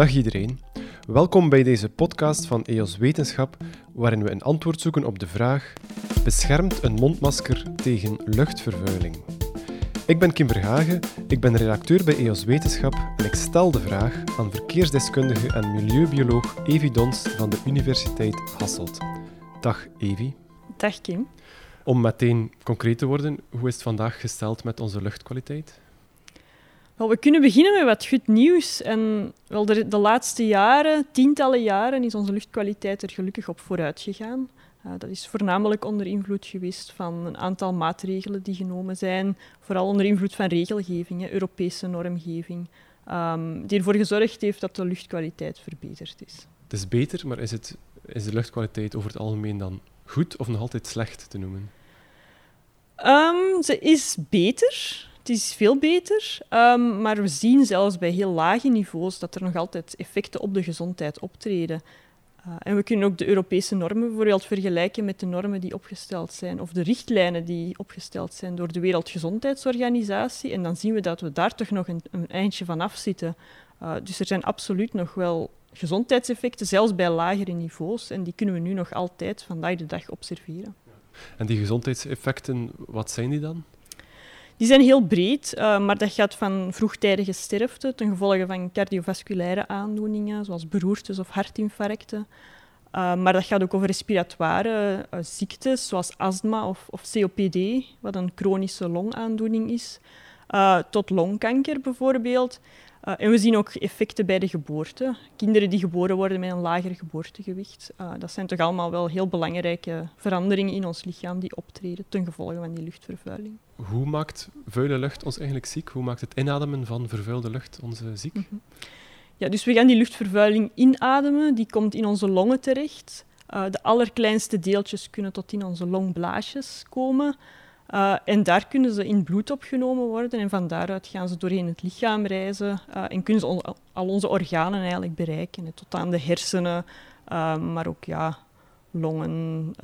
Dag iedereen. Welkom bij deze podcast van EOS Wetenschap, waarin we een antwoord zoeken op de vraag: Beschermt een mondmasker tegen luchtvervuiling? Ik ben Kim Verhagen, ik ben redacteur bij EOS Wetenschap en ik stel de vraag aan verkeersdeskundige en milieubioloog Evi Dons van de Universiteit Hasselt. Dag Evi. Dag Kim. Om meteen concreet te worden, hoe is het vandaag gesteld met onze luchtkwaliteit? Wel, we kunnen beginnen met wat goed nieuws. En wel de, de laatste jaren, tientallen jaren, is onze luchtkwaliteit er gelukkig op vooruit gegaan. Uh, dat is voornamelijk onder invloed geweest van een aantal maatregelen die genomen zijn, vooral onder invloed van regelgeving, hè, Europese normgeving, um, die ervoor gezorgd heeft dat de luchtkwaliteit verbeterd is. Het is beter, maar is, het, is de luchtkwaliteit over het algemeen dan goed of nog altijd slecht te noemen? Um, ze is beter. Het is veel beter, um, maar we zien zelfs bij heel lage niveaus dat er nog altijd effecten op de gezondheid optreden. Uh, en we kunnen ook de Europese normen bijvoorbeeld vergelijken met de normen die opgesteld zijn, of de richtlijnen die opgesteld zijn door de Wereldgezondheidsorganisatie. En dan zien we dat we daar toch nog een, een eindje van zitten. Uh, dus er zijn absoluut nog wel gezondheidseffecten, zelfs bij lagere niveaus. En die kunnen we nu nog altijd vandaag de dag observeren. En die gezondheidseffecten, wat zijn die dan? Die zijn heel breed, uh, maar dat gaat van vroegtijdige sterfte ten gevolge van cardiovasculaire aandoeningen, zoals beroertes of hartinfarcten. Uh, maar dat gaat ook over respiratoire uh, ziektes, zoals astma of, of, COPD, wat een chronische longaandoening is, tot longkanker bijvoorbeeld. Uh, en we zien ook effecten bij de geboorte. Kinderen die geboren worden met een lager geboortegewicht. Uh, dat zijn toch allemaal wel heel belangrijke veranderingen in ons lichaam die optreden ten gevolge van die luchtvervuiling. Hoe maakt vuile lucht ons eigenlijk ziek? Hoe maakt het inademen van vervuilde lucht ons ziek? Mm -hmm. Ja, dus we gaan die luchtvervuiling inademen. Die komt in onze longen terecht. Uh, de allerkleinste deeltjes kunnen tot in onze longblaasjes komen. Uh, en daar kunnen ze in bloed opgenomen worden en van daaruit gaan ze doorheen het lichaam reizen uh, en kunnen ze al onze organen eigenlijk bereiken, tot aan de hersenen, uh, maar ook ja, longen,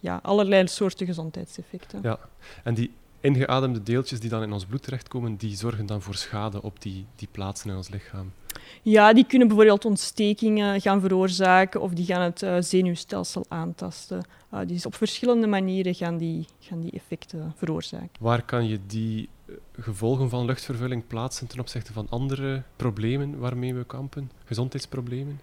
ja, allerlei soorten gezondheidseffecten. Ja, en die ingeademde deeltjes die dan in ons bloed terechtkomen, die zorgen dan voor schade op die, die plaatsen in ons lichaam? Ja, die kunnen bijvoorbeeld ontstekingen gaan veroorzaken of die gaan het uh, zenuwstelsel aantasten. Uh, dus op verschillende manieren gaan die, gaan die effecten veroorzaken. Waar kan je die gevolgen van luchtvervuiling plaatsen ten opzichte van andere problemen waarmee we kampen, gezondheidsproblemen?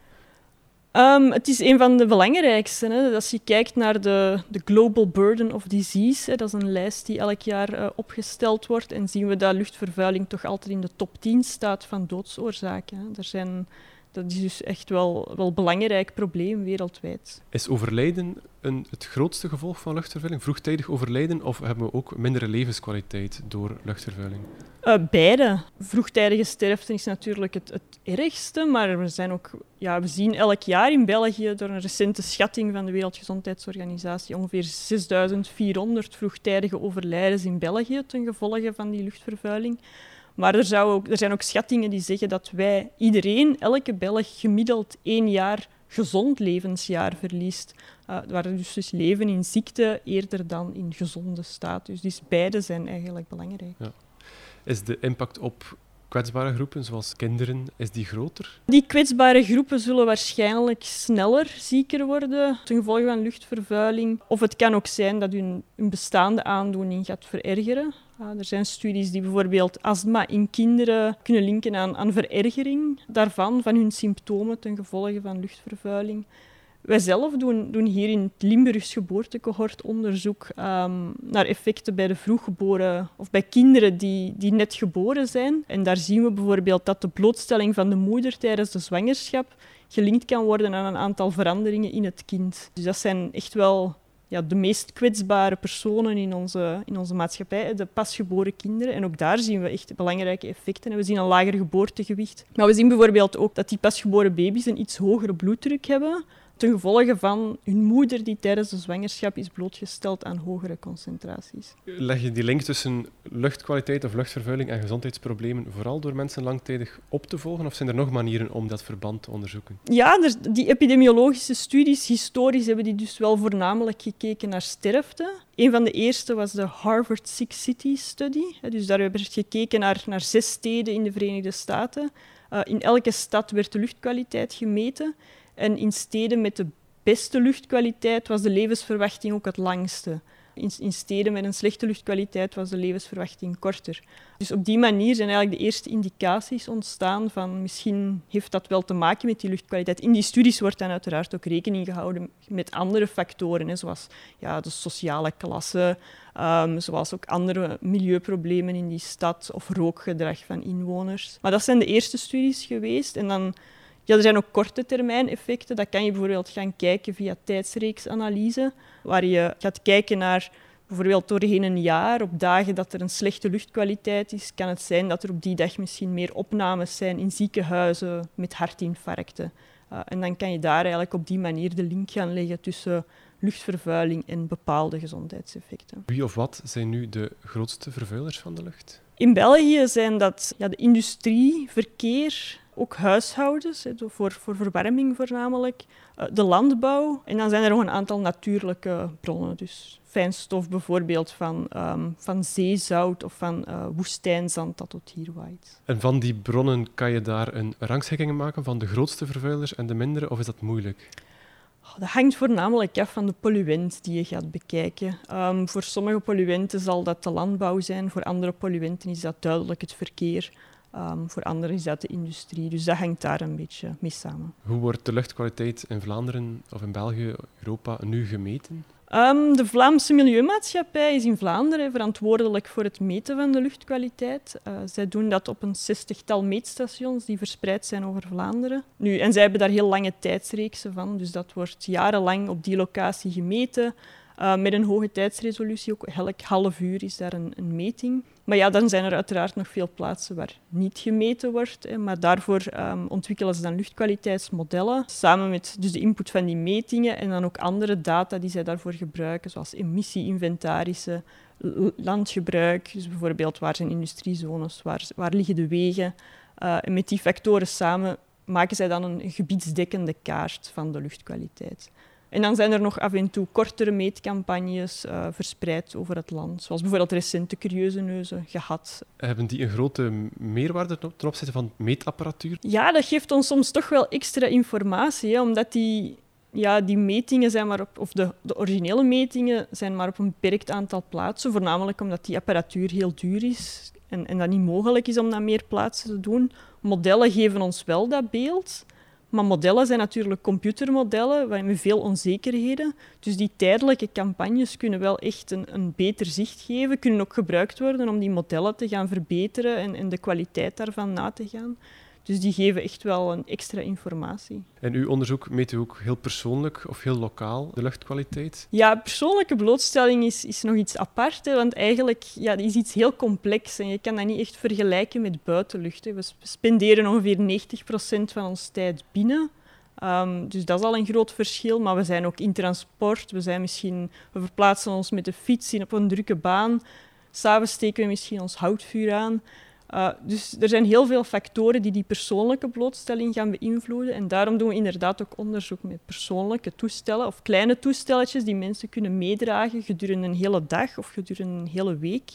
Um, het is een van de belangrijkste. Hè. Als je kijkt naar de, de Global Burden of Disease, hè, dat is een lijst die elk jaar uh, opgesteld wordt, en zien we dat luchtvervuiling toch altijd in de top 10 staat van doodsoorzaken. Hè. Er zijn dat is dus echt wel, wel een belangrijk probleem wereldwijd. Is overlijden een, het grootste gevolg van luchtvervuiling? Vroegtijdig overlijden of hebben we ook mindere levenskwaliteit door luchtvervuiling? Uh, beide. Vroegtijdige sterfte is natuurlijk het, het ergste, maar we, zijn ook, ja, we zien elk jaar in België door een recente schatting van de Wereldgezondheidsorganisatie ongeveer 6400 vroegtijdige overlijdens in België ten gevolge van die luchtvervuiling. Maar er, zou ook, er zijn ook schattingen die zeggen dat wij, iedereen, elke Belg, gemiddeld één jaar gezond levensjaar verliest. Uh, waar dus, dus leven in ziekte eerder dan in gezonde staat. Dus, dus beide zijn eigenlijk belangrijk. Ja. Is de impact op kwetsbare groepen, zoals kinderen, is die groter? Die kwetsbare groepen zullen waarschijnlijk sneller zieker worden ten gevolge van luchtvervuiling. Of het kan ook zijn dat hun, hun bestaande aandoening gaat verergeren. Er zijn studies die bijvoorbeeld astma in kinderen kunnen linken aan, verergering daarvan, van hun symptomen ten gevolge van luchtvervuiling. Wij zelf doen, doen hier in het Limburgs geboortecohort onderzoek um, naar effecten bij de vroeggeboren of bij kinderen die, die net geboren zijn. En daar zien we bijvoorbeeld dat de blootstelling van de moeder tijdens de zwangerschap gelinkt kan worden aan een aantal veranderingen in het kind. Dus dat zijn echt wel ja, de meest kwetsbare personen in onze, in onze maatschappij, de pasgeboren kinderen. En ook daar zien we echt belangrijke effecten. We zien een lager geboortegewicht. Maar we zien bijvoorbeeld ook dat die pasgeboren baby's een iets hogere bloeddruk hebben ten gevolge van hun moeder die tijdens de zwangerschap is blootgesteld aan hogere concentraties. Leg je die link tussen luchtkwaliteit of luchtvervuiling en gezondheidsproblemen vooral door mensen langtijdig op te volgen? Of zijn er nog manieren om dat verband te onderzoeken? Ja, die epidemiologische studies, historisch hebben die dus wel voornamelijk gekeken naar sterfte. Een van de eerste was de Harvard Six Cities Study. Dus daar hebben we gekeken naar, naar zes steden in de Verenigde Staten. Uh, in elke stad werd de luchtkwaliteit gemeten. En in steden met de beste luchtkwaliteit was de levensverwachting ook het langste. In, steden met een slechte luchtkwaliteit was de levensverwachting korter. Dus op die manier zijn eigenlijk de eerste indicaties ontstaan van misschien heeft dat wel te maken met die luchtkwaliteit. In die studies wordt dan uiteraard ook rekening gehouden met andere factoren, zoals ja, de sociale klasse, um, zoals ook andere milieuproblemen in die stad of rookgedrag van inwoners. Maar dat zijn de eerste studies geweest. En dan ja, er zijn ook korte termijn effecten. Dat kan je bijvoorbeeld gaan kijken via tijdsreeksanalyse, waar je gaat kijken naar bijvoorbeeld doorheen een jaar, op dagen dat er een slechte luchtkwaliteit is, kan het zijn dat er op die dag misschien meer opnames zijn in ziekenhuizen met hartinfarcten. Uh, en dan kan je daar eigenlijk op die manier de link gaan leggen tussen luchtvervuiling en bepaalde gezondheidseffecten. Wie of wat zijn nu de grootste vervuilers van de lucht? In België zijn dat ja, de industrie, verkeer, ook huishoudens, voor, voor verwarming voornamelijk, eh, de landbouw. En dan zijn er nog een aantal natuurlijke bronnen. Dus fijnstof bijvoorbeeld van, um, van zeezout of van uh, woestijnzand dat tot hier waait. En van die bronnen kan je daar een rangschikking maken van de grootste vervuilers en de mindere, of is dat moeilijk? Oh, dat hangt voornamelijk af van de polluent die je gaat bekijken. Um, voor sommige polluenten zal dat de landbouw zijn, voor andere polluenten is dat duidelijk het verkeer. Um, voor anderen is dat de industrie. Dus dat hangt daar een beetje mee samen. Hoe wordt de luchtkwaliteit in Vlaanderen of in België, Europa, nu gemeten? Um, de Vlaamse Milieumaatschappij is in Vlaanderen verantwoordelijk voor het meten van de luchtkwaliteit. Uh, zij doen dat op een zestigtal meetstations die verspreid zijn over Vlaanderen. Nu, en zij hebben daar heel lange tijdsreeksen van, dus dat wordt jarenlang op die locatie gemeten. Uh, met een hoge tijdsresolutie, ook elk half uur is daar een, een, meting. Maar ja, dan zijn er uiteraard nog veel plaatsen waar niet gemeten wordt. Hè, maar daarvoor um, ontwikkelen ze dan luchtkwaliteitsmodellen, samen met dus de input van die metingen en dan ook andere data die zij daarvoor gebruiken, zoals emissieinventarissen, landgebruik, dus bijvoorbeeld waar zijn industriezones, waar, waar liggen de wegen. Uh, en met die factoren samen maken zij dan een gebiedsdekkende kaart van de luchtkwaliteit. En dan zijn er nog af en toe kortere meetcampagnes uh, verspreid over het land, zoals bijvoorbeeld recente curieuze neuzen gehad. Hebben die een grote meerwaarde ten opzichte van meetapparatuur? Ja, dat geeft ons soms toch wel extra informatie, hè, omdat die, ja, die metingen zijn maar op, of de, de originele metingen zijn maar op een beperkt aantal plaatsen, voornamelijk omdat die apparatuur heel duur is en, en dat niet mogelijk is om dat meer plaatsen te doen. Modellen geven ons wel dat beeld, maar modellen zijn natuurlijk computermodellen met veel onzekerheden. Dus die tijdelijke campagnes kunnen wel echt een, een beter zicht geven, kunnen ook gebruikt worden om die modellen te gaan verbeteren en, en de kwaliteit daarvan na te gaan. Dus die geven echt wel een extra informatie. En uw onderzoek meet u ook heel persoonlijk of heel lokaal de luchtkwaliteit? Ja, persoonlijke blootstelling is, is nog iets apart, hè, want eigenlijk ja, is iets heel complex en je kan dat niet echt vergelijken met buitenlucht. Hè. We spenderen ongeveer 90% van onze tijd binnen. Um, dus dat is al een groot verschil, maar we zijn ook in transport. We, zijn misschien, we verplaatsen ons met de fiets in op een drukke baan. S'avonds steken we misschien ons houtvuur aan. Uh, dus er zijn heel veel factoren die die persoonlijke blootstelling gaan beïnvloeden. En daarom doen we inderdaad ook onderzoek met persoonlijke toestellen of kleine toestelletjes die mensen kunnen meedragen gedurende een hele dag of gedurende een hele week.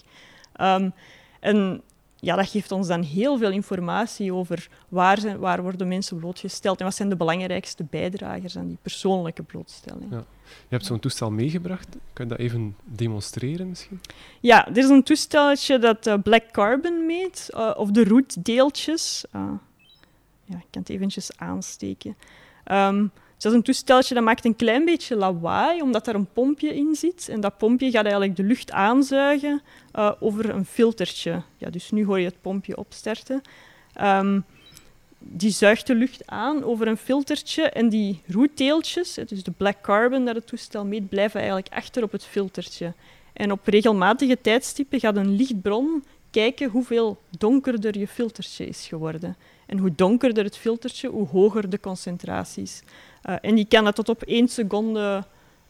En ja, dat geeft ons dan heel veel informatie over waar, zijn, waar worden mensen blootgesteld en wat zijn de belangrijkste bijdragers aan die persoonlijke blootstelling. Ja. Je hebt zo'n toestel meegebracht. Kan je dat even demonstreren misschien? Ja, dit is een toestelletje dat uh, black carbon meet, uh, of de roetdeeltjes. Uh, ja, ik kan het eventjes aansteken. Um, dus dat is een toesteltje dat maakt een klein beetje lawaai, omdat er een pompje in zit. En dat pompje gaat eigenlijk de lucht aanzuigen uh, over een filtertje. Ja, dus nu hoor je het pompje opstarten. Um, die zuigt de lucht aan over een filtertje en die roetdeeltjes, dus de black carbon dat het toestel meet, blijven eigenlijk achter op het filtertje. En op regelmatige tijdstippen gaat een lichtbron kijken hoeveel donkerder je filtertje is geworden. En hoe donkerder het filtertje, hoe hoger de concentraties. Uh, en die kan dat tot op één seconde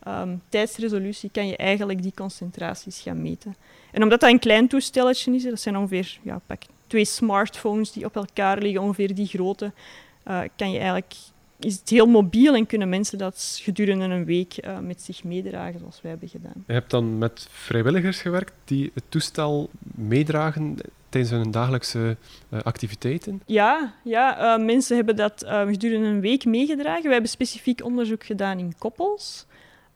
um, tijdsresolutie kan je eigenlijk die concentraties gaan meten. En omdat dat een klein toestelletje is, dat zijn ongeveer ja, pak twee smartphones die op elkaar liggen, ongeveer die grootte, uh, kan je eigenlijk, is het heel mobiel en kunnen mensen dat gedurende een week uh, met zich meedragen, zoals wij hebben gedaan. Je hebt dan met vrijwilligers gewerkt die het toestel meedragen tijdens hun dagelijkse uh, activiteiten? Ja, ja uh, mensen hebben dat gedurende een week meegedragen. We hebben specifiek onderzoek gedaan in koppels.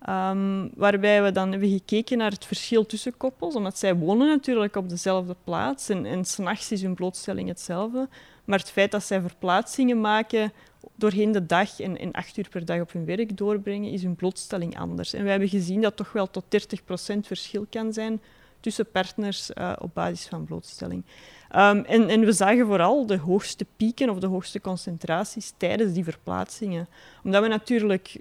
Um, waarbij we dan hebben gekeken naar het verschil tussen koppels, omdat zij wonen natuurlijk op dezelfde plaats en, en s'nachts is hun blootstelling hetzelfde. Maar het feit dat zij verplaatsingen maken doorheen de dag en, en acht uur per dag op hun werk doorbrengen, is hun blootstelling anders. En we hebben gezien dat toch wel tot 30% verschil kan zijn tussen partners uh, op basis van blootstelling. Um, en, en, we zagen vooral de hoogste pieken of de hoogste concentraties tijdens die verplaatsingen. Omdat we natuurlijk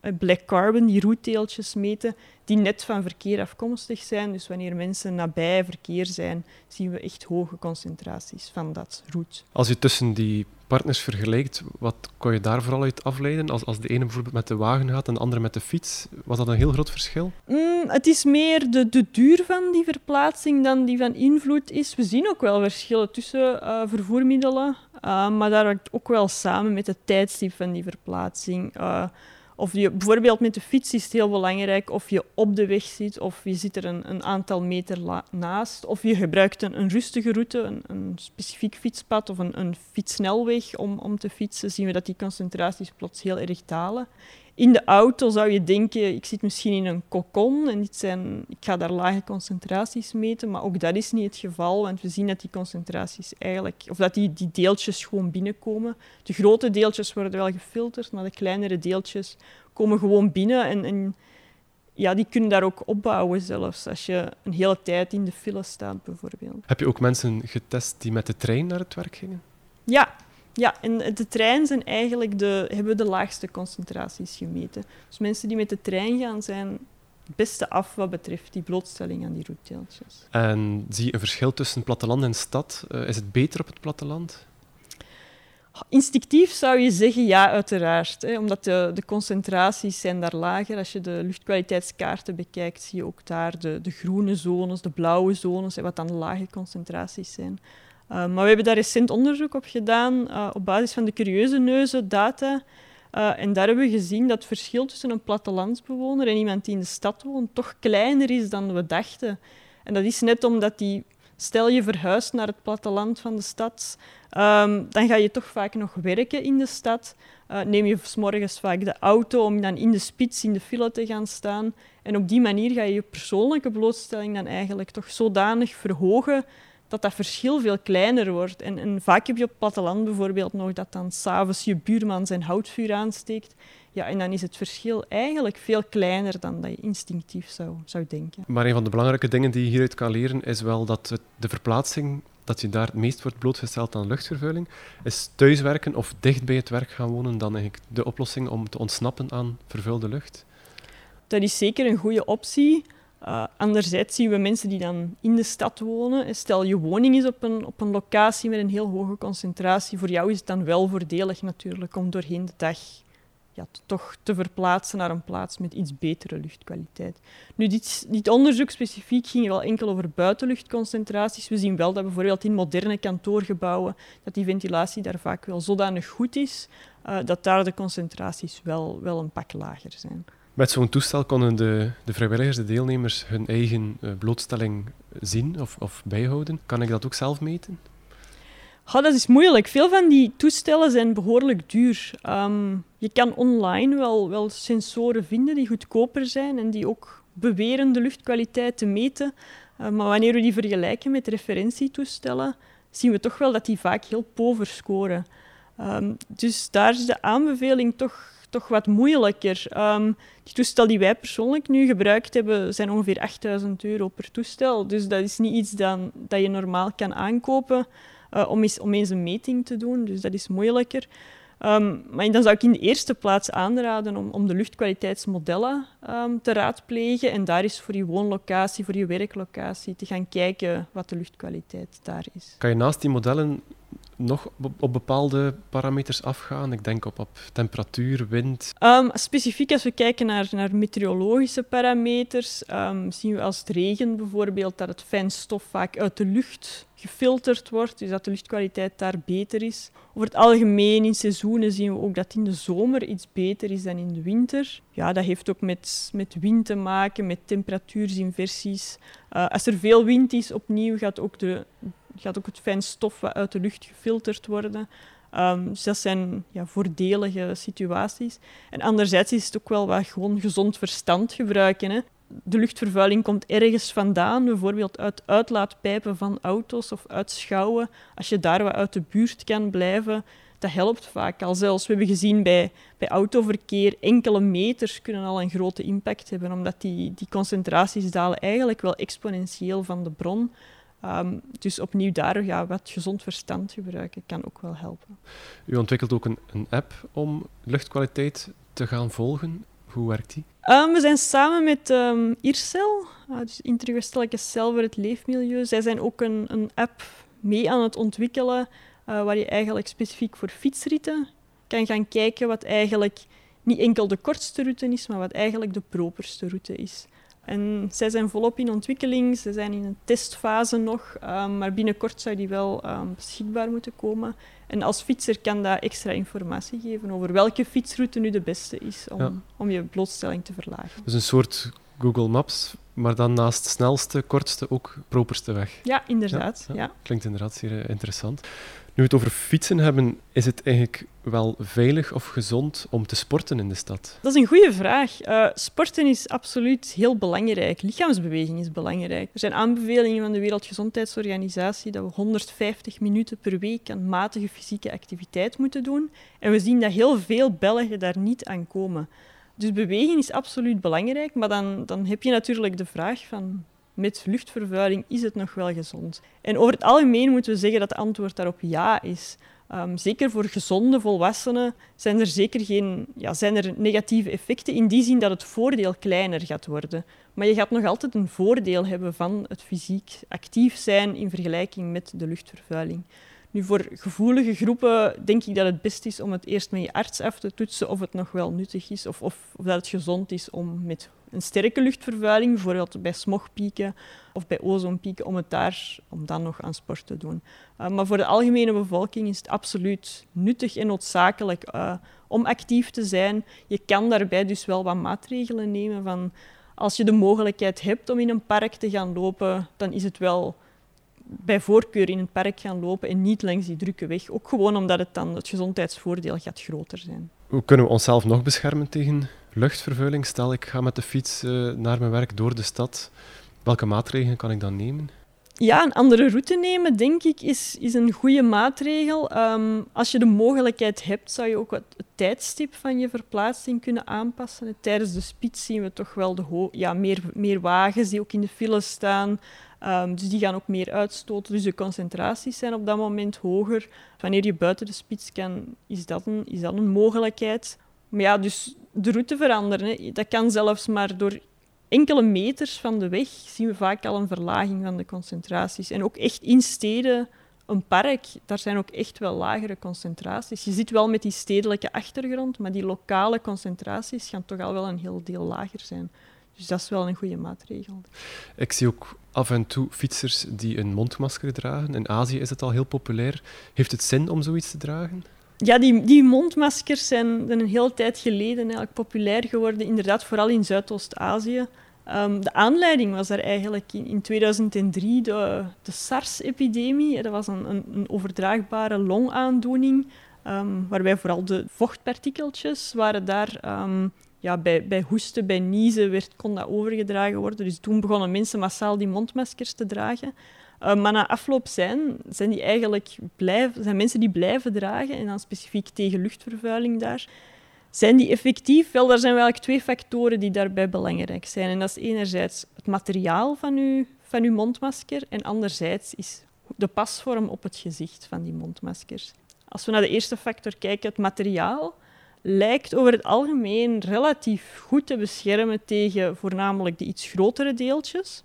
eh, black carbon, die roetdeeltjes meten, die net van verkeer afkomstig zijn. Dus wanneer mensen nabij verkeer zijn, zien we echt hoge concentraties van dat roet. Als je tussen die partners vergelijkt, wat kon je daar vooral uit afleiden? Als, als de ene bijvoorbeeld met de wagen gaat en de andere met de fiets, was dat een heel groot verschil? Mm, het is meer de, de duur van die verplaatsing dan die van invloed is. We zien ook wel verschillen tussen uh, vervoermiddelen, uh, maar daar hangt ook wel samen met het tijdstip van die verplaatsing. Uh, of je bijvoorbeeld met de fiets is het heel belangrijk of je op de weg zit of je zit er een, een aantal meter naast. Of je gebruikt een, rustige route, een, een, specifiek fietspad of een, een fietssnelweg om, om te fietsen. Zien we dat die concentraties plots heel erg dalen. In de auto zou je denken, ik zit misschien in een kokon en dit zijn, ik ga daar lage concentraties meten, maar ook dat is niet het geval, want we zien dat die concentraties eigenlijk, of dat die, die deeltjes gewoon binnenkomen. De grote deeltjes worden wel gefilterd, maar de kleinere deeltjes komen gewoon binnen en, en ja, die kunnen daar ook opbouwen zelfs, als je een hele tijd in de file staat bijvoorbeeld. Heb je ook mensen getest die met de trein naar het werk gingen? Ja, ja, en de trein zijn eigenlijk de, hebben de laagste concentraties gemeten. Dus mensen die met de trein gaan, zijn het beste af wat betreft die blootstelling aan die roetdeeltjes. En zie je een verschil tussen platteland en stad? Uh, is het beter op het platteland? Instinctief zou je zeggen ja, uiteraard. Hè, omdat de, de, concentraties zijn daar lager. Als je de luchtkwaliteitskaarten bekijkt, zie je ook daar de, de groene zones, de blauwe zones, wat dan lage concentraties zijn. Uh, maar we hebben daar recent onderzoek op gedaan uh, op basis van de curieuze neuzen data. Uh, en daar hebben we gezien dat het verschil tussen een plattelandsbewoner en iemand die in de stad woont toch kleiner is dan we dachten. En dat is net omdat die, stel je verhuist naar het platteland van de stad, um, dan ga je toch vaak nog werken in de stad. neem je s morgens vaak de auto om dan in de spits in de file te gaan staan. En op die manier ga je je persoonlijke blootstelling dan eigenlijk toch zodanig verhogen dat dat verschil veel kleiner wordt. En, en vaak heb je op het platteland bijvoorbeeld nog dat dan s'avonds je buurman zijn houtvuur aansteekt. Ja, en dan is het verschil eigenlijk veel kleiner dan dat je instinctief zou, zou denken. Maar een van de belangrijke dingen die je hieruit kan leren is wel dat het, de verplaatsing, dat je daar het meest wordt blootgesteld aan luchtvervuiling, is thuiswerken of dicht bij het werk gaan wonen dan eigenlijk de oplossing om te ontsnappen aan vervuilde lucht? Dat is zeker een goede optie. Uh, anderzijds zien we mensen die dan in de stad wonen. Stel je woning is op een, op een locatie met een heel hoge concentratie. Voor jou is het dan wel voordelig natuurlijk om doorheen de dag ja, toch te verplaatsen naar een plaats met iets betere luchtkwaliteit. Nu, dit, onderzoek specifiek ging wel enkel over buitenluchtconcentraties. We zien wel dat bijvoorbeeld in moderne kantoorgebouwen dat die ventilatie daar vaak wel zodanig goed is uh, dat daar de concentraties wel, wel een pak lager zijn. Met zo'n toestel konden de, de, vrijwilligers, de deelnemers, hun eigen uh, blootstelling zien of, of, bijhouden. Kan ik dat ook zelf meten? Oh, dat is moeilijk. Veel van die toestellen zijn behoorlijk duur. Um, je kan online wel, wel sensoren vinden die goedkoper zijn en die ook beweren de luchtkwaliteit te meten. Uh, maar wanneer we die vergelijken met referentietoestellen, zien we toch wel dat die vaak heel pover scoren. Um, dus daar is de aanbeveling toch toch wat moeilijker. Um, die toestel die wij persoonlijk nu gebruikt hebben, zijn ongeveer 8000 euro per toestel. Dus dat is niet iets dan, dat je normaal kan aankopen uh, om, eens, om eens een meting te doen. Dus dat is moeilijker. Um, maar dan zou ik in de eerste plaats aanraden om, om de luchtkwaliteitsmodellen um, te raadplegen en daar is voor je woonlocatie, voor je werklocatie te gaan kijken wat de luchtkwaliteit daar is. Kan je naast die modellen nog op bepaalde parameters afgaan? Ik denk op, op temperatuur, wind. Um, specifiek als we kijken naar, naar meteorologische parameters, um, zien we als het regen bijvoorbeeld dat het fijnstof vaak uit de lucht gefilterd wordt, dus dat de luchtkwaliteit daar beter is. Over het algemeen in seizoenen zien we ook dat in de zomer iets beter is dan in de winter. Ja, dat heeft ook met, met wind te maken, met temperatuursinversies. Uh, als er veel wind is, opnieuw gaat ook de gaat ook het fijn stof wat uit de lucht gefilterd worden. Um, dus dat zijn ja, voordelige situaties. En anderzijds is het ook wel wat gewoon gezond verstand gebruiken. Hè. De luchtvervuiling komt ergens vandaan, bijvoorbeeld uit uitlaatpijpen van auto's of uit schouwen. Als je daar wat uit de buurt kan blijven, dat helpt vaak al. Zelfs we hebben gezien bij, bij autoverkeer, enkele meters kunnen al een grote impact hebben, omdat die, die concentraties dalen eigenlijk wel exponentieel van de bron. Um, dus opnieuw daar ja, wat gezond verstand gebruiken kan ook wel helpen. U ontwikkelt ook een, een app om luchtkwaliteit te gaan volgen. Hoe werkt die? Um, we zijn samen met um, IRCEL, uh, dus Interwestelijke Cel voor het Leefmilieu. Zij zijn ook een, een app mee aan het ontwikkelen uh, waar je eigenlijk specifiek voor fietsritten kan gaan kijken wat eigenlijk niet enkel de kortste route is, maar wat eigenlijk de properste route is. En zij zijn volop in ontwikkeling, ze zijn in een testfase nog, um, maar binnenkort zou die wel um, beschikbaar moeten komen. En als fietser kan dat extra informatie geven over welke fietsroute nu de beste is om, ja. om je blootstelling te verlagen. Dus een soort Google Maps, maar dan naast snelste, kortste ook properste weg. Ja, inderdaad. Ja, ja. Klinkt inderdaad zeer uh, interessant. Nu we het over fietsen hebben, is het eigenlijk wel veilig of gezond om te sporten in de stad? Dat is een goede vraag. Uh, sporten is absoluut heel belangrijk. Lichaamsbeweging is belangrijk. Er zijn aanbevelingen van de Wereldgezondheidsorganisatie dat we 150 minuten per week aan matige fysieke activiteit moeten doen. En we zien dat heel veel Belgen daar niet aan komen. Dus bewegen is absoluut belangrijk, maar dan, dan heb je natuurlijk de vraag van met luchtvervuiling is het nog wel gezond? En over het algemeen moeten we zeggen dat het antwoord daarop ja is. Um, zeker voor gezonde volwassenen zijn er zeker geen ja, zijn er negatieve effecten in die zin dat het voordeel kleiner gaat worden. Maar je gaat nog altijd een voordeel hebben van het fysiek actief zijn in vergelijking met de luchtvervuiling. Nu, voor gevoelige groepen denk ik dat het best is om het eerst met je arts af te toetsen of het nog wel nuttig is of, of, dat het gezond is om met een sterke luchtvervuiling, bijvoorbeeld bij smogpieken of bij ozonpieken, om, het daar, om dan nog aan sport te doen. Uh, maar voor de algemene bevolking is het absoluut nuttig en noodzakelijk uh, om actief te zijn. Je kan daarbij dus wel wat maatregelen nemen van als je de mogelijkheid hebt om in een park te gaan lopen, dan is het wel bij voorkeur in het park gaan lopen en niet langs die drukke weg. Ook gewoon omdat het dan het gezondheidsvoordeel gaat groter zijn. Hoe kunnen we onszelf nog beschermen tegen luchtvervuiling? Stel, ik ga met de fiets uh, naar mijn werk door de stad. Welke maatregelen kan ik dan nemen? Ja, een andere route nemen, denk ik, is, is een goede maatregel. Um, als je de mogelijkheid hebt, zou je ook het, het tijdstip van je verplaatsing kunnen aanpassen. Tijdens de spits zien we toch wel de ja, meer, meer wagens die ook in de file staan. Um, dus die gaan ook meer uitstoten. Dus de concentraties zijn op dat moment hoger. Wanneer je buiten de spits kan, is dat een, is dat een mogelijkheid. Maar ja, dus de route veranderen. Dat kan zelfs maar door enkele meters van de weg zien we vaak al een verlaging van de concentraties. En ook echt in steden, een park, daar zijn ook echt wel lagere concentraties. Je zit wel met die stedelijke achtergrond, maar die lokale concentraties gaan toch al wel een heel deel lager zijn. Dus dat is wel een goede maatregel. Ik zie ook af en toe fietsers die een mondmasker dragen. In Azië is het al heel populair. Heeft het zin om zoiets te dragen? Ja, die, die mondmaskers zijn, een hele tijd geleden eigenlijk populair geworden, inderdaad, vooral in Zuidoost-Azië. Um, de aanleiding was daar eigenlijk in, in 2003 de, de SARS-epidemie. Dat was een, een, een overdraagbare longaandoening, um, waarbij vooral de vochtpartikeltjes waren daar um, ja, bij, bij hoesten, bij niezen werd, kon dat overgedragen worden. Dus toen begonnen mensen massaal die mondmaskers te dragen. Uh, maar na afloop zijn, zijn, die eigenlijk blijven, zijn mensen die blijven dragen, en dan specifiek tegen luchtvervuiling daar, zijn die effectief? Wel, daar zijn wel twee factoren die daarbij belangrijk zijn. En dat is enerzijds het materiaal van uw, van uw mondmasker en anderzijds is de pasvorm op het gezicht van die mondmaskers. Als we naar de eerste factor kijken, het materiaal, lijkt over het algemeen relatief goed te beschermen tegen voornamelijk de iets grotere deeltjes.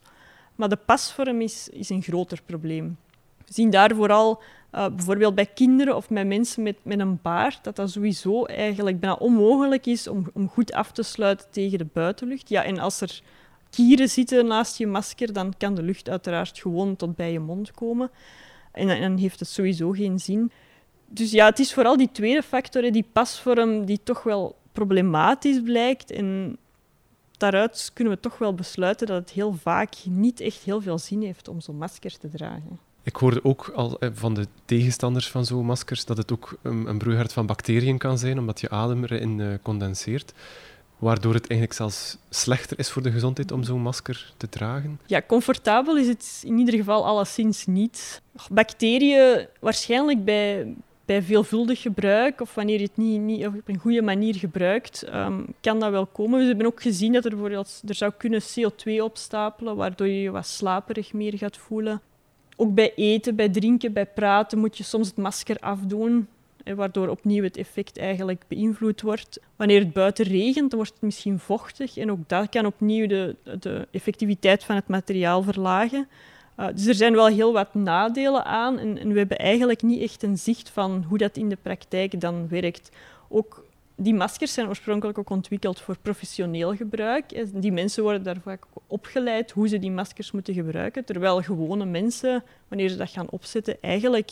Maar de pasvorm is, is een groter probleem. We zien daar vooral uh, bijvoorbeeld bij kinderen of bij mensen met, met een baard, dat dat sowieso eigenlijk bijna onmogelijk is om, om goed af te sluiten tegen de buitenlucht. Ja, en als er kieren zitten naast je masker, dan kan de lucht uiteraard gewoon tot bij je mond komen. En dan heeft het sowieso geen zin dus ja, het is vooral die tweede factor, die pasvorm, die toch wel problematisch blijkt. En daaruit kunnen we toch wel besluiten dat het heel vaak niet echt heel veel zin heeft om zo'n masker te dragen. Ik hoorde ook al eh, van de tegenstanders van zo'n maskers dat het ook een, broeihard van bacteriën kan zijn, omdat je adem erin uh, condenseert. Waardoor het eigenlijk zelfs slechter is voor de gezondheid om zo'n masker te dragen? Ja, comfortabel is het in ieder geval alleszins niet. Bacteriën, waarschijnlijk bij, bij veelvuldig gebruik of wanneer je het niet, niet op een goede manier gebruikt, um, kan dat wel komen. We hebben ook gezien dat er bijvoorbeeld er zou kunnen CO2 opstapelen, waardoor je je wat slaperig meer gaat voelen. Ook bij eten, bij drinken, bij praten moet je soms het masker afdoen, waardoor opnieuw het effect eigenlijk beïnvloed wordt. Wanneer het buiten regent, dan wordt het misschien vochtig en ook dat kan opnieuw de, de effectiviteit van het materiaal verlagen. Uh, dus er zijn wel heel wat nadelen aan en, en, we hebben eigenlijk niet echt een zicht van hoe dat in de praktijk dan werkt. Ook die maskers zijn oorspronkelijk ook ontwikkeld voor professioneel gebruik. Die mensen worden daar vaak opgeleid hoe ze die maskers moeten gebruiken, terwijl gewone mensen, wanneer ze dat gaan opzetten, eigenlijk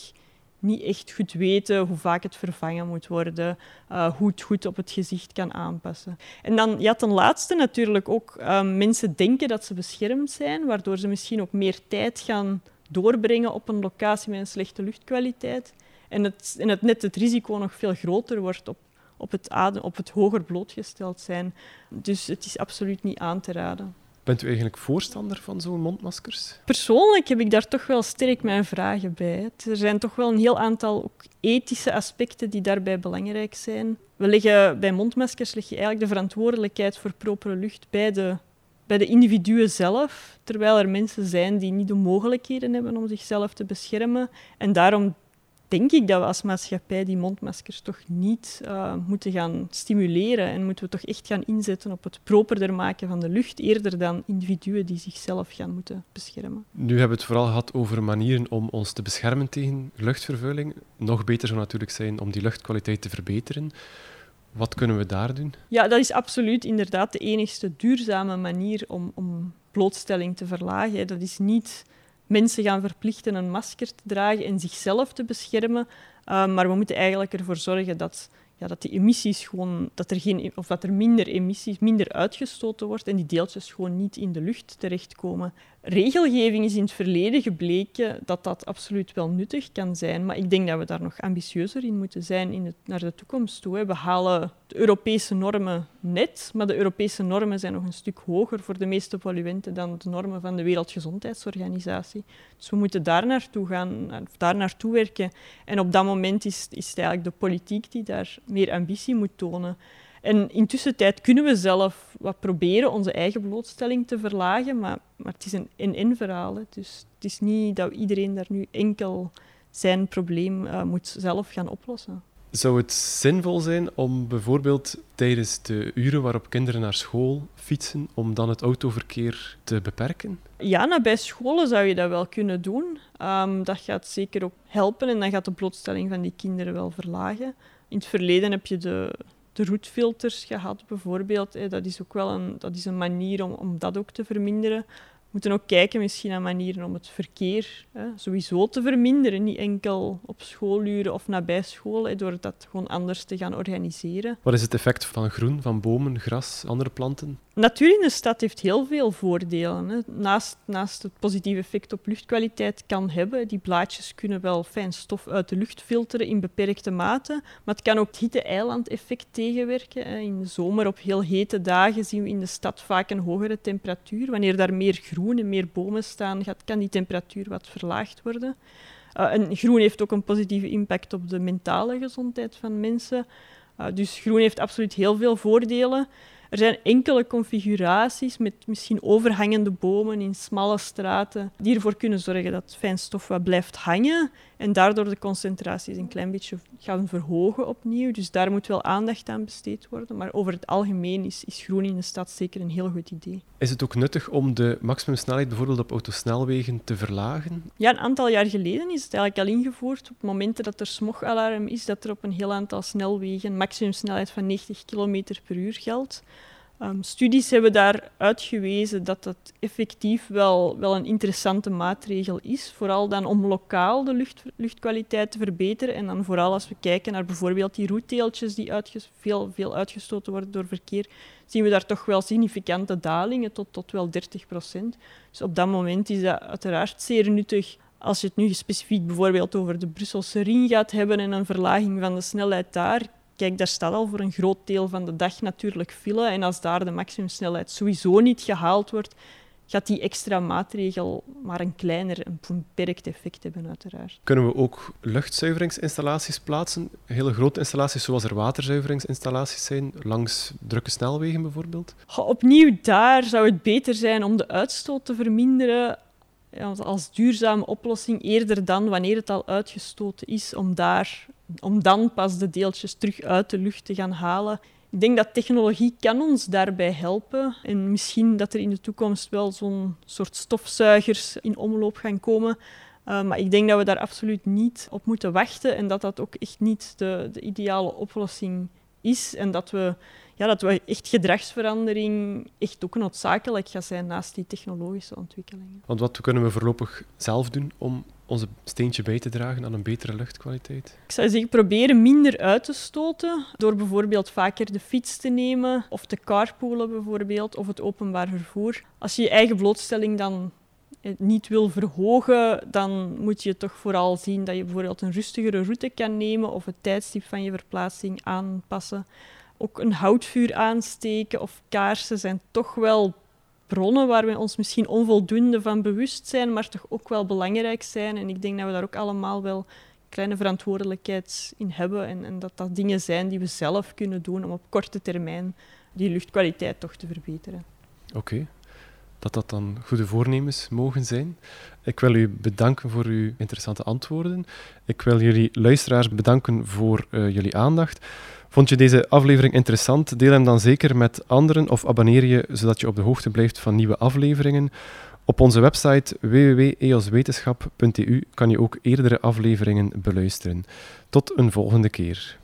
niet echt goed weten hoe vaak het vervangen moet worden, uh, hoe het goed op het gezicht kan aanpassen. En dan, ja, ten laatste natuurlijk ook uh, mensen denken dat ze beschermd zijn, waardoor ze misschien ook meer tijd gaan doorbrengen op een locatie met een slechte luchtkwaliteit. En het, het net het risico nog veel groter wordt op, op, het adem, op het hoger blootgesteld zijn. Dus het is absoluut niet aan te raden. Bent u eigenlijk voorstander van zo'n mondmaskers? Persoonlijk heb ik daar toch wel sterk mijn vragen bij. Er zijn toch wel een heel aantal ook ethische aspecten die daarbij belangrijk zijn. We leggen, bij mondmaskers leg je eigenlijk de verantwoordelijkheid voor propere lucht bij de, bij de individuen zelf, terwijl er mensen zijn die niet de mogelijkheden hebben om zichzelf te beschermen en daarom denk ik dat we als maatschappij die mondmaskers toch niet uh, moeten gaan stimuleren en moeten we toch echt gaan inzetten op het properder maken van de lucht, eerder dan individuen die zichzelf gaan moeten beschermen. Nu hebben we het vooral gehad over manieren om ons te beschermen tegen luchtvervuiling. Nog beter zou natuurlijk zijn om die luchtkwaliteit te verbeteren. Wat kunnen we daar doen? Ja, dat is absoluut inderdaad de enigste duurzame manier om, om blootstelling te verlagen. Dat is niet mensen gaan verplichten een masker te dragen en zichzelf te beschermen. Uh, maar we moeten eigenlijk ervoor zorgen dat, ja, dat die emissies gewoon, dat er, geen, of dat er minder emissies, minder uitgestoten wordt en die deeltjes gewoon niet in de lucht terechtkomen. Regelgeving is in het verleden gebleken dat dat absoluut wel nuttig kan zijn, maar ik denk dat we daar nog ambitieuzer in moeten zijn in naar de toekomst toe. We halen de Europese normen net, maar de Europese normen zijn nog een stuk hoger voor de meeste polluenten dan de normen van de Wereldgezondheidsorganisatie. Dus we moeten daar naartoe gaan, daar naartoe werken. En op dat moment is, is het eigenlijk de politiek die daar meer ambitie moet tonen. En intussen tijd kunnen we zelf wat proberen onze eigen blootstelling te verlagen, maar, maar het is een in-in verhaal. Hè. Dus het is niet dat iedereen daar nu enkel zijn probleem uh, moet zelf gaan oplossen. Zou het zinvol zijn om bijvoorbeeld tijdens de uren waarop kinderen naar school fietsen, om dan het autoverkeer te beperken? Ja, nou, bij scholen zou je dat wel kunnen doen. Um, dat gaat zeker ook helpen en dan gaat de blootstelling van die kinderen wel verlagen. In het verleden heb je de, de roetfilters gehad, bijvoorbeeld. Dat is ook wel een, dat is een manier om, om dat ook te verminderen. We moeten ook kijken misschien naar manieren om het verkeer hè, sowieso te verminderen. Niet enkel op schooluren of nabij school, hè, door dat gewoon anders te gaan organiseren. Wat is het effect van groen, van bomen, gras, andere planten? Natuur in de stad heeft heel veel voordelen. Hè. Naast, naast het positieve effect op luchtkwaliteit kan hebben, die blaadjes kunnen wel fijn stof uit de lucht filteren in beperkte mate, maar het kan ook het hitte-eiland-effect tegenwerken. Hè. In de zomer op heel hete dagen zien we in de stad vaak een hogere temperatuur. Wanneer daar meer groen meer bomen staan, gaat, kan die temperatuur wat verlaagd worden. En groen heeft ook een positieve impact op de mentale gezondheid van mensen. Uh, dus groen heeft absoluut heel veel voordelen. Er zijn enkele configuraties met misschien overhangende bomen in smalle straten die ervoor kunnen zorgen dat fijnstof wat blijft hangen en daardoor de concentraties een klein beetje gaan verhogen opnieuw. Dus daar moet wel aandacht aan besteed worden. Maar over het algemeen is, is groen in de stad zeker een heel goed idee. Is het ook nuttig om de maximumsnelheid bijvoorbeeld op autosnelwegen te verlagen? Ja, een aantal jaar geleden is het eigenlijk al ingevoerd. Op momenten dat er smogalarm is, dat er op een heel aantal snelwegen maximumsnelheid van 90 km per uur geldt. Um, studies hebben daar uitgewezen dat dat effectief wel, wel een interessante maatregel is. Vooral dan om lokaal de lucht, luchtkwaliteit te verbeteren. En dan vooral als we kijken naar bijvoorbeeld die roetdeeltjes die veel, veel uitgestoten worden door verkeer, zien we daar toch wel significante dalingen tot, tot wel 30 procent. Dus op dat moment is dat uiteraard zeer nuttig Als je het nu specifiek bijvoorbeeld over de Brusselse ring gaat hebben en een verlaging van de snelheid daar, kijk, daar staat al voor een groot deel van de dag natuurlijk file. En als daar de maximumsnelheid sowieso niet gehaald wordt, gaat die extra maatregel maar een kleiner, een beperkt effect hebben, uiteraard. Kunnen we ook luchtzuiveringsinstallaties plaatsen? Hele grote installaties, zoals er waterzuiveringsinstallaties zijn, langs drukke snelwegen bijvoorbeeld? opnieuw, daar zou het beter zijn om de uitstoot te verminderen als duurzame oplossing, eerder dan wanneer het al uitgestoten is, om, daar, om dan pas de deeltjes terug uit de lucht te gaan halen. Ik denk dat technologie kan ons daarbij helpen. En misschien dat er in de toekomst wel zo'n soort stofzuigers in omloop gaan komen. Uh, maar ik denk dat we daar absoluut niet op moeten wachten en dat dat ook echt niet de, de ideale oplossing is. En dat we, ja, dat we echt gedragsverandering echt ook noodzakelijk gaat zijn naast die technologische ontwikkelingen. Want wat kunnen we voorlopig zelf doen om onze steentje bij te dragen aan een betere luchtkwaliteit? Ik zou zeggen, proberen minder uit te stoten door bijvoorbeeld vaker de fiets te nemen of te carpoolen bijvoorbeeld, of het openbaar vervoer. Als je je eigen blootstelling dan niet wil verhogen, dan moet je toch vooral zien dat je bijvoorbeeld een rustigere route kan nemen of het tijdstip van je verplaatsing aanpassen. Ook een houtvuur aansteken of kaarsen zijn toch wel bronnen waar we ons misschien onvoldoende van bewust zijn, maar toch ook wel belangrijk zijn. En ik denk dat we daar ook allemaal wel kleine verantwoordelijkheid in hebben en, en dat dat dingen zijn die we zelf kunnen doen om op korte termijn die luchtkwaliteit toch te verbeteren. Oké, dat dat dan goede voornemens mogen zijn. Ik wil u bedanken voor uw interessante antwoorden. Ik wil jullie luisteraars bedanken voor uh, jullie aandacht. Vond je deze aflevering interessant? Deel hem dan zeker met anderen of abonneer je zodat je op de hoogte blijft van nieuwe afleveringen. Op onze website www.eoswetenschap.eu kan je ook eerdere afleveringen beluisteren. Tot een volgende keer.